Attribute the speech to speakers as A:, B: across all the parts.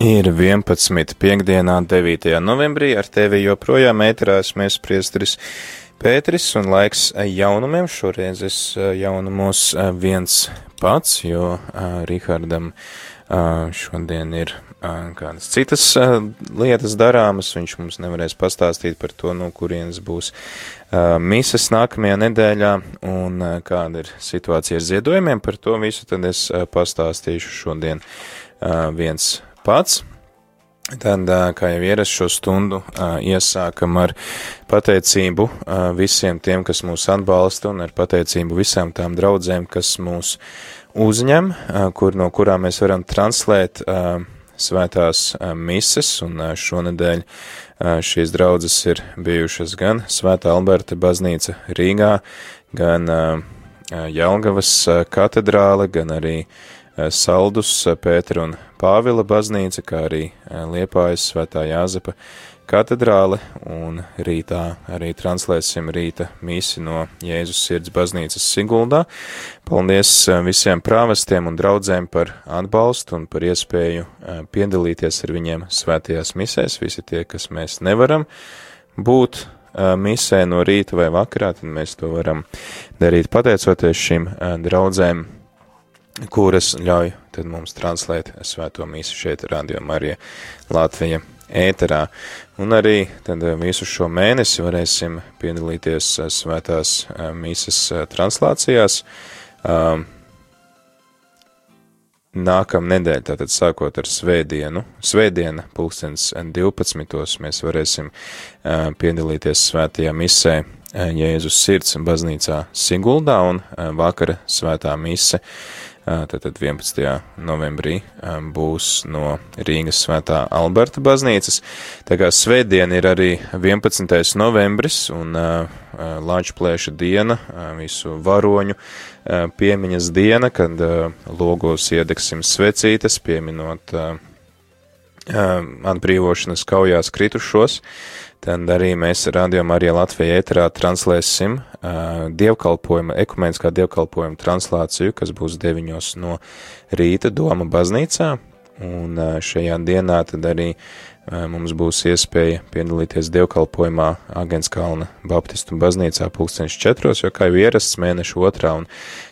A: Ir 11. piekdienā, 9. novembrī, ar tevi joprojām ēterās mēs priestris Pēteris un laiks jaunumiem. Šoreiz es jaunumos viens pats, jo Rihardam šodien ir kādas citas lietas darāmas. Viņš mums nevarēs pastāstīt par to, no kurienes būs mises nākamajā nedēļā un kāda ir situācija ar ziedojumiem. Par to visu tad es pastāstīšu šodien viens pats. Tad, kā jau ierasts šo stundu, iesākam ar pateicību visiem tiem, kas mūs atbalsta, un ar pateicību visām tām draudzēm, kas mūs uzņem, kur, no kurām mēs varam translēt svētās mises, un šonedēļ šīs draudzes ir bijušas gan Svētā Alberta baznīca Rīgā, gan Jelgavas katedrāle, gan arī Saldus Pētera un Pāvila baznīca, kā arī Liepājas svētā Jāzepa katedrāle, un rītā arī translēsim rīta misi no Jēzus sirds baznīcas Siguldā. Paldies visiem prāvestiem un draudzēm par atbalstu un par iespēju piedalīties ar viņiem svētajās misēs, visi tie, kas mēs nevaram būt misē no rīta vai vakarā, tad mēs to varam darīt pateicoties šīm draudzēm kuras ļauj mums translēt svēto mīsu šeit Radio Marija Latvija ēterā. Un arī tad visu šo mēnesi varēsim piedalīties svētās mīsas translācijās. Nākam nedēļ, tātad sākot ar svētdienu, svētdiena pulkstens 12. mēs varēsim piedalīties svētajā misē Jēzus sirds baznīcā Siguldā un vakara svētā mise Tātad 11. novembrī būs no Rīgas svētā Alberta baznīcas. Tā kā svētdien ir arī 11. novembris un Lāčplēša diena, visu varoņu piemiņas diena, kad logos iedegsim svecītes, pieminot atbrīvošanas kaujās kritušos tad arī mēs rādījām arī Latvijā ēterā translēsim dievkalpojumu, ekumēniskā dievkalpojuma translāciju, kas būs deviņos no rīta Doma baznīcā, un šajā dienā tad arī mums būs iespēja piedalīties dievkalpojumā Agenskalna Baptistu baznīcā pulksteņš četros, jo kā jau ierasts mēneša otrā un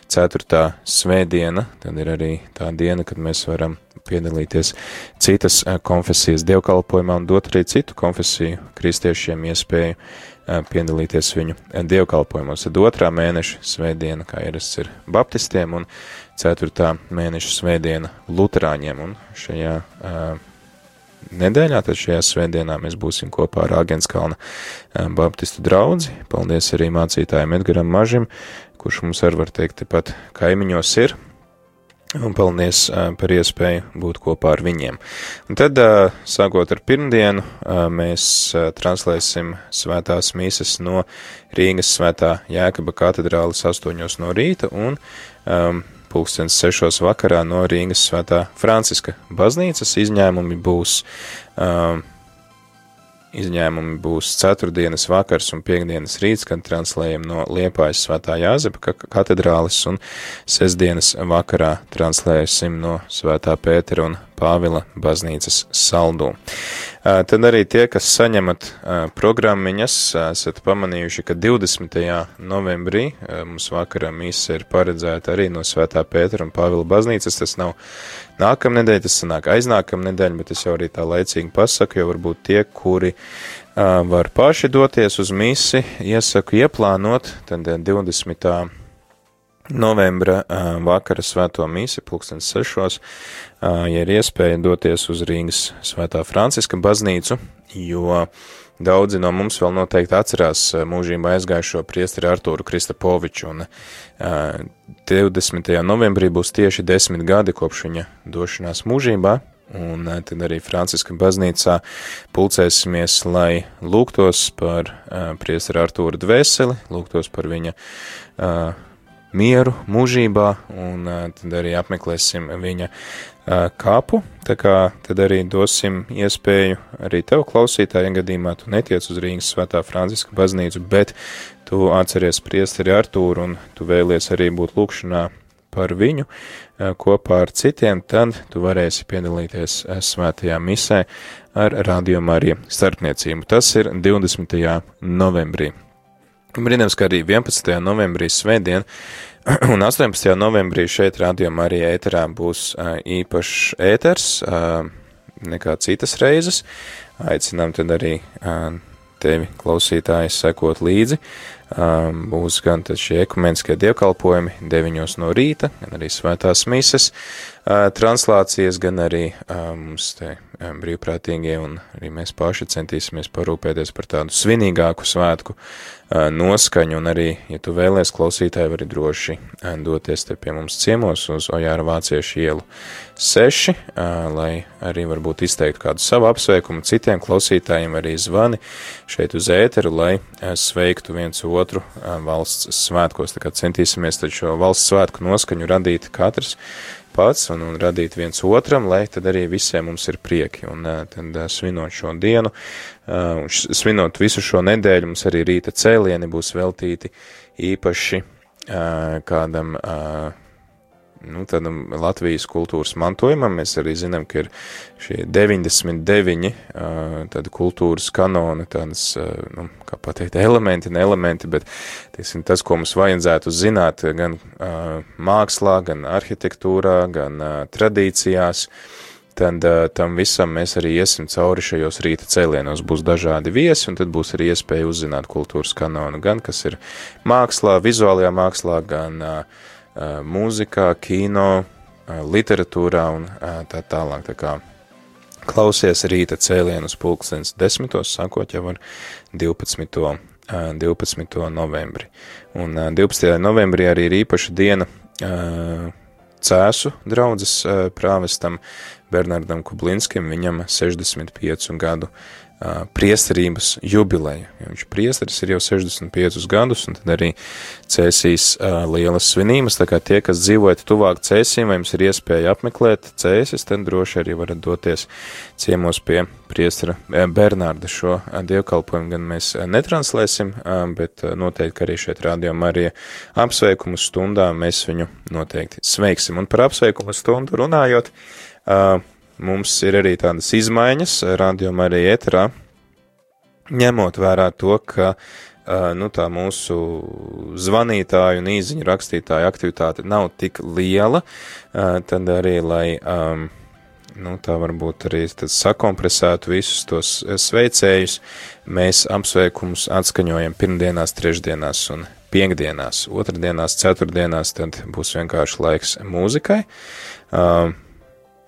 A: ceturtā svētdiena, tad ir arī tā diena, kad mēs varam piedalīties citas konfesijas dievkalpojumā un dot arī citu konfesiju kristiešiem iespēju piedalīties viņu dievkalpojumos. Tad otrā mēneša svētdiena, kā ierasts ir baptistiem, un ceturtā mēneša svētdiena luterāņiem, un šajā nedēļā, tad šajā svētdienā mēs būsim kopā ar Āgenskalna baptistu draudzi. Paldies arī mācītājiem Edgaram Mažim, kurš mums arī var teikt, pat kaimiņos ir, Un paldies par iespēju būt kopā ar viņiem. Un tad, sākot ar pirmdienu, mēs translēsim svētās mīsas no Rīgas svētā Jēkaba katedrālis astoņos no rīta un um, pulkstens sešos vakarā no Rīgas svētā Franciska baznīcas izņēmumi būs um, Izņēmumi būs ceturtdienas vakars un piekdienas rīts, kad translējam no Liepājas svētā Jāzepa katedrālis un sestdienas vakarā translēsim no svētā Pētera un Pāvila baznīcas saldū. Tad arī tie, kas saņemat programmiņas, esat pamanījuši, ka 20. novembrī mums vakarā mīsa ir paredzēta arī no Svētā Pētera un Pāvila baznīcas. Tas nav nākamnedēļ, tas sanāk aiznākamnedēļ, bet es jau arī tā laicīgi pasaku, jo varbūt tie, kuri var paši doties uz misi, iesaku ieplānot, tad 20 novembra vakara svēto mīsi, pulkstens sešos, ja ir iespēja doties uz Rīgas svētā Franciska baznīcu, jo daudzi no mums vēl noteikti atcerās mūžībā aizgājušo priesteri Artūru Kristapoviču, un 20. novembrī būs tieši desmit gadi kopš viņa došanās mūžībā, un tad arī Franciska baznīcā pulcēsimies, lai lūgtos par priesteri Artūru dvēseli, lūgtos par viņa mieru mūžībā, un tad arī apmeklēsim viņa kapu, tā kā tad arī dosim iespēju arī tev klausītāji, gadījumā tu netiec uz Rīgas svētā Franciska baznīcu, bet tu atceries priesteri Artūru un tu vēlies arī būt lūkšanā par viņu kopā ar citiem, tad tu varēsi piedalīties svētajā misē ar Radio Mariju starpniecību. Tas ir 20. novembrī. Brīnums, ka arī 11. novembrī svētdien un 18. novembrī šeit Radio Marija ēterā būs īpašs ēters nekā citas reizes. Aicinām tad arī tevi klausītāji sekot līdzi būs gan šie ekumeniskie dievkalpojumi 9 no rīta, gan arī svētās mises translācijas, gan arī mums te brīvprātīgie un arī mēs paši centīsimies parūpēties par tādu svinīgāku svētku noskaņu, un arī, ja tu vēlies klausītāji, vari droši doties te pie mums ciemos uz Ojāra Vāciešu ielu 6, lai arī varbūt izteikt kādu savu apsveikumu citiem klausītājiem, arī zvani šeit uz ēteru, lai sveiktu viens otru valsts svētkos. Tā kā centīsimies tad šo valsts svētku noskaņu radīt katrs pats un, un radīt viens otram, lai tad arī visiem mums ir prieki. Un tad svinot šo dienu, svinot visu šo nedēļu, mums arī rīta cēlieni būs veltīti īpaši kādam nu, tādam Latvijas kultūras mantojumam. Mēs arī zinām, ka ir šie 99 tādi kultūras kanoni, tādas, nu, kā pateikt, elementi, ne elementi, bet tiesim, tas, ko mums vajadzētu zināt gan mākslā, gan arhitektūrā, gan tradīcijās, tad tam visam mēs arī iesim cauri šajos rīta cēlienos. Būs dažādi viesi, un tad būs arī iespēja uzzināt kultūras kanonu, gan kas ir mākslā, vizuālajā mākslā, gan uh, mūzikā, kino, literatūrā un tā tālāk. Tā kā klausies rīta cēlienus pulkstens desmitos, sākot jau ar 12. 12. novembri. Un 12. novembrī arī ir īpaša diena cēsu draudzes prāvestam Bernardam Kublinskim, viņam 65 gadu priesterības jubileja. Ja viņš priesteris ir jau 65 gadus, un tad arī cēsīs uh, lielas svinības, tā kā tie, kas dzīvojat tuvāk cēsīm, vai jums ir iespēja apmeklēt cēsis, tad droši arī varat doties ciemos pie priestera Bernārda šo dievkalpojumu, gan mēs netranslēsim, bet noteikti arī šeit rādījām arī apsveikumu stundā mēs viņu noteikti sveiksim. Un par apsveikumu stundu runājot, uh, mums ir arī tādas izmaiņas radiomā arī ēterā, ņemot vērā to, ka nu, tā mūsu zvanītāju un īziņu rakstītāju aktivitāte nav tik liela, tad arī, lai nu, tā varbūt arī sakompresētu visus tos sveicējus, mēs apsveikumus atskaņojam pirmdienās, trešdienās un piekdienās, otrdienās, ceturtdienās, tad būs vienkārši laiks mūzikai. Uh,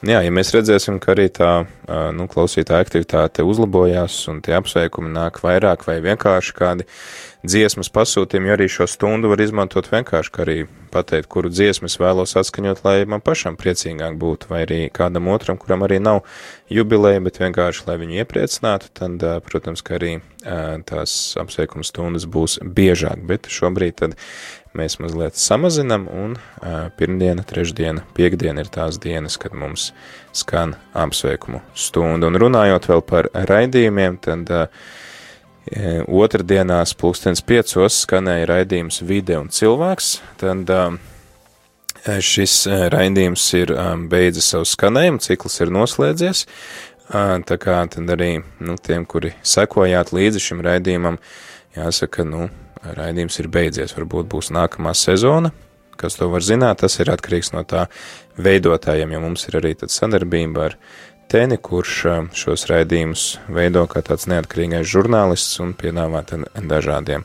A: Jā, ja mēs redzēsim, ka arī tā nu, klausītāja aktivitāte uzlabojās un tie apsveikumi nāk vairāk vai vienkārši kādi dziesmas pasūtījumi, jo arī šo stundu var izmantot vienkārši, kā arī pateikt, kuru dziesmu es vēlos atskaņot, lai man pašam priecīgāk būtu, vai arī kādam otram, kuram arī nav jubileja, bet vienkārši, lai viņu iepriecinātu, tad, protams, ka arī tās apsveikuma stundas būs biežāk, bet šobrīd tad mēs mazliet samazinam, un uh, pirmdiena, trešdiena, piekdiena ir tās dienas, kad mums skan apsveikumu stunda. Un runājot vēl par raidījumiem, tad uh, otrdienās pulkstens piecos skanēja raidījums Vide un cilvēks, tad uh, šis raidījums ir um, beidzis savu skanējumu, cikls ir noslēdzies, uh, tā kā tad arī, nu, tiem, kuri sekojāt līdzi šim raidījumam, jāsaka, nu, raidījums ir beidzies. Varbūt būs nākamā sezona, kas to var zināt, tas ir atkarīgs no tā veidotājiem, jo mums ir arī sadarbība ar Teni, kurš šos raidījumus veido kā tāds neatkarīgais žurnālists un piedāvā dažādiem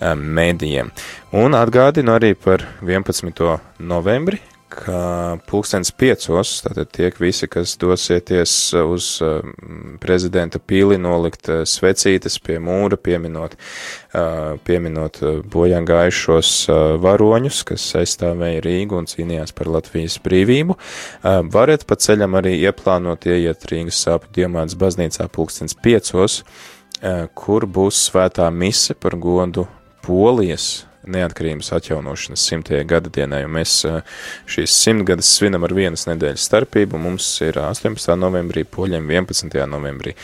A: mēdījiem. Un atgādinu arī par 11. novembri, ka pulkstens piecos, tātad tiek visi, kas dosieties uz um, prezidenta pīli nolikt uh, svecītes pie mūra, pieminot, uh, pieminot uh, bojām gājušos varoņus, kas aizstāvēja Rīgu un cīnījās par Latvijas brīvību. Varat pa ceļam arī ieplānot ieiet Rīgas sāpju diemāts baznīcā pulkstens piecos, kur būs svētā mise par godu Polijas neatkarības atjaunošanas simtajai gada dienai, un mēs šīs simtgades svinam ar vienas nedēļas starpību, mums ir 18. novembrī, poļiem 11. novembrī,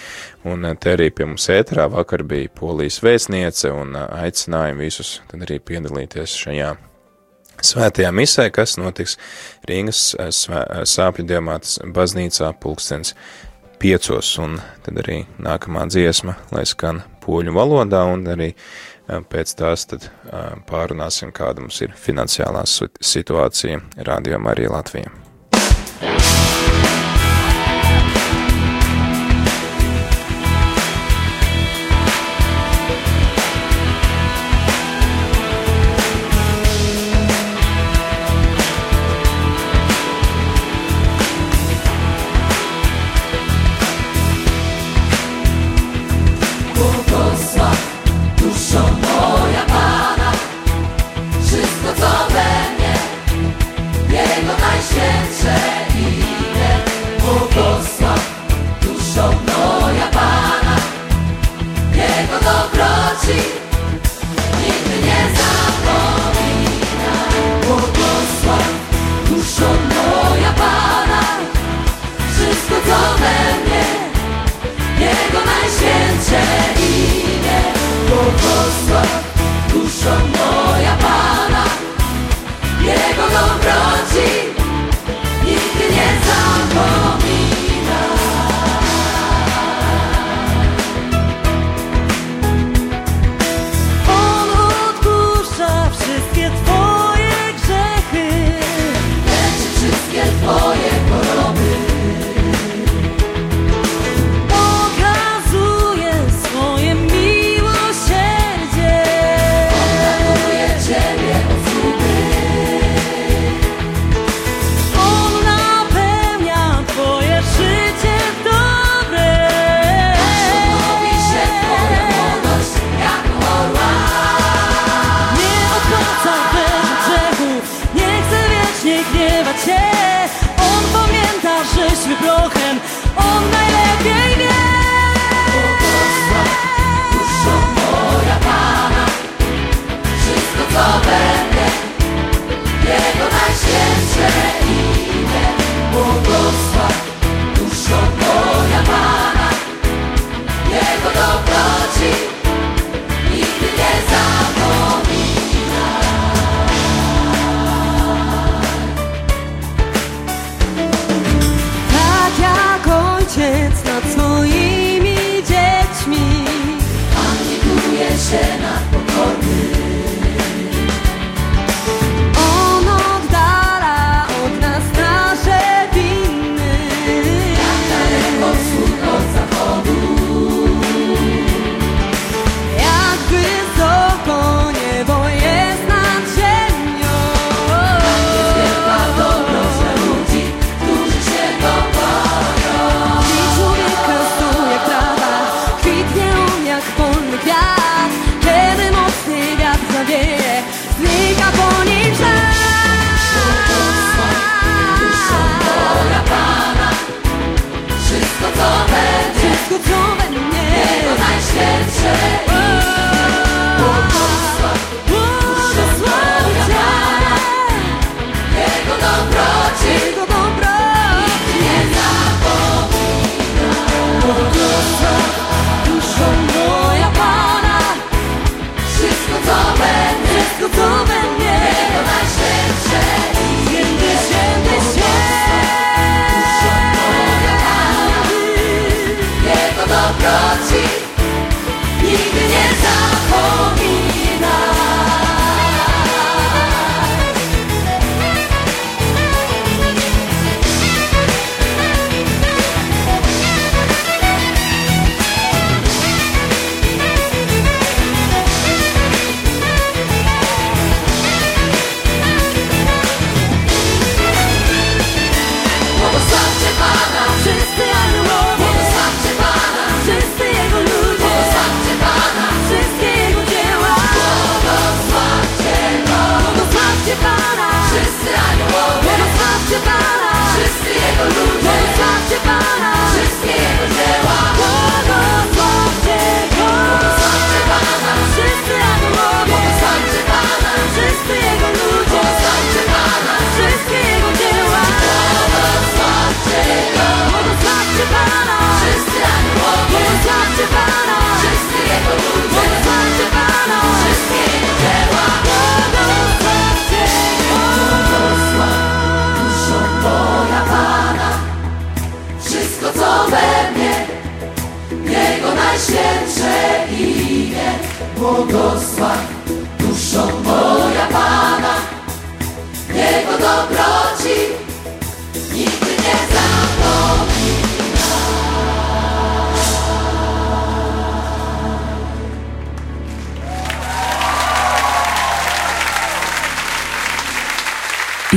A: un te arī pie mums ēterā vakar bija polijas vēstniece, un aicinājumi visus tad arī piedalīties šajā
B: svētajā misē, kas notiks Rīgas sāpju diamātas baznīcā pulkstens piecos, un tad arī nākamā dziesma, lai skan poļu valodā, un arī pēc tās tad pārunāsim, kāda mums ir finansiālā situācija Radio Marija Latvijā.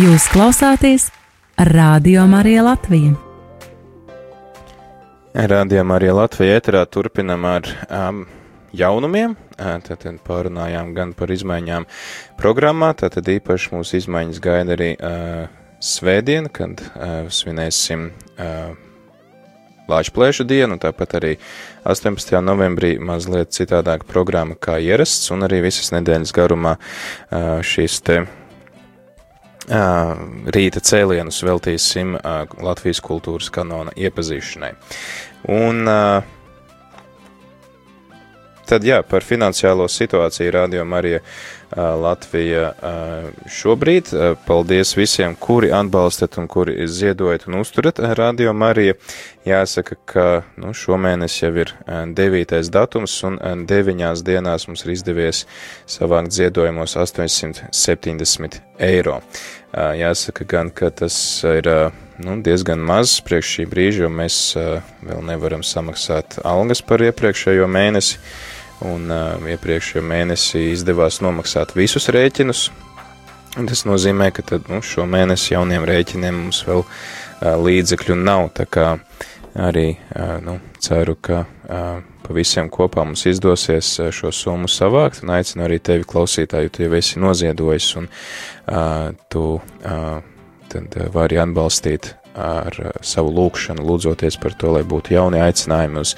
C: Jūs klausāties Radio Marija Latvija.
A: Radio Marija Latvija ēterā turpinam ar um, jaunumiem. Tad pārunājām gan par izmaiņām programmā, tad īpaši mūsu izmaiņas gaida arī uh, svētdien, kad uh, svinēsim uh, Lāčplēšu dienu, tāpat arī 18. novembrī mazliet citādāka programma kā ierasts, un arī visas nedēļas garumā uh, šīs te rīta cēlienus veltīsim Latvijas kultūras kanona iepazīšanai. Un tad, jā, par finansiālo situāciju Radio Marija Latvija šobrīd. Paldies visiem, kuri atbalstat un kuri ziedojat un uzturat Radio Marija. Jāsaka, ka nu, šomēnes jau ir devītais datums un deviņās dienās mums ir izdevies savākt ziedojumos 870 eiro. Jāsaka gan, ka tas ir nu, diezgan maz priekš šī brīža, jo mēs vēl nevaram samaksāt algas par iepriekšējo mēnesi un uh, iepriekšējā mēnesī izdevās nomaksāt visus rēķinus. Tas nozīmē, ka tad, nu, šo mēnesi jauniem rēķiniem mums vēl uh, līdzekļu nav, tā kā arī uh, nu, ceru, ka uh, pa visiem kopā mums izdosies šo summu savākt, un aicinu arī tevi klausītāju, tu jau esi noziedojis, un uh, tu uh, tad vari atbalstīt ar eh, savu lūkšanu, lūdzoties par to, lai būtu jauni aicinājumi uz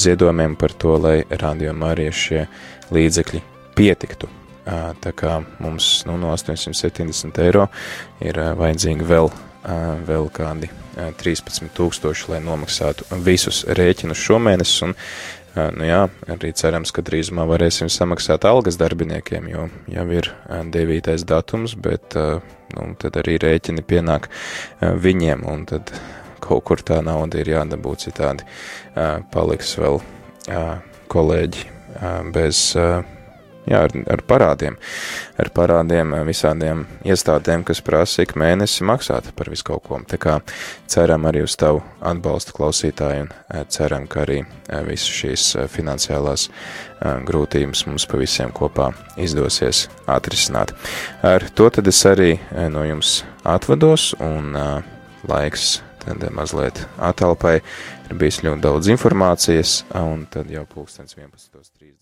A: ziedojumiem, par to, lai rādījumā arī šie līdzekļi pietiktu. Tā kā mums nu, no 870 eiro ir vajadzīgi vēl, vēl kādi 13 tūkstoši, lai nomaksātu visus rēķinus šomēnes, un Nu jā, arī cerams, ka drīzumā varēsim samaksāt algas darbiniekiem, jo jau ir 9. datums, bet nu, tad arī rēķini pienāk viņiem, un tad kaut kur tā nauda ir jādabū citādi. Paliks vēl kolēģi bez jā, ar, ar parādiem, ar parādiem visādiem iestādēm, kas prasa ik mēnesi maksāt par visu kaut ko. Tā kā ceram arī uz tavu atbalstu klausītāju un eh, ceram, ka arī eh, visas šīs eh, finansiālās grūtības mums pa visiem kopā izdosies atrisināt. Ar to tad es arī no jums atvados un laiks tad mazliet atalpai ir bijis ļoti daudz informācijas un tad jau pulkstens 11.30.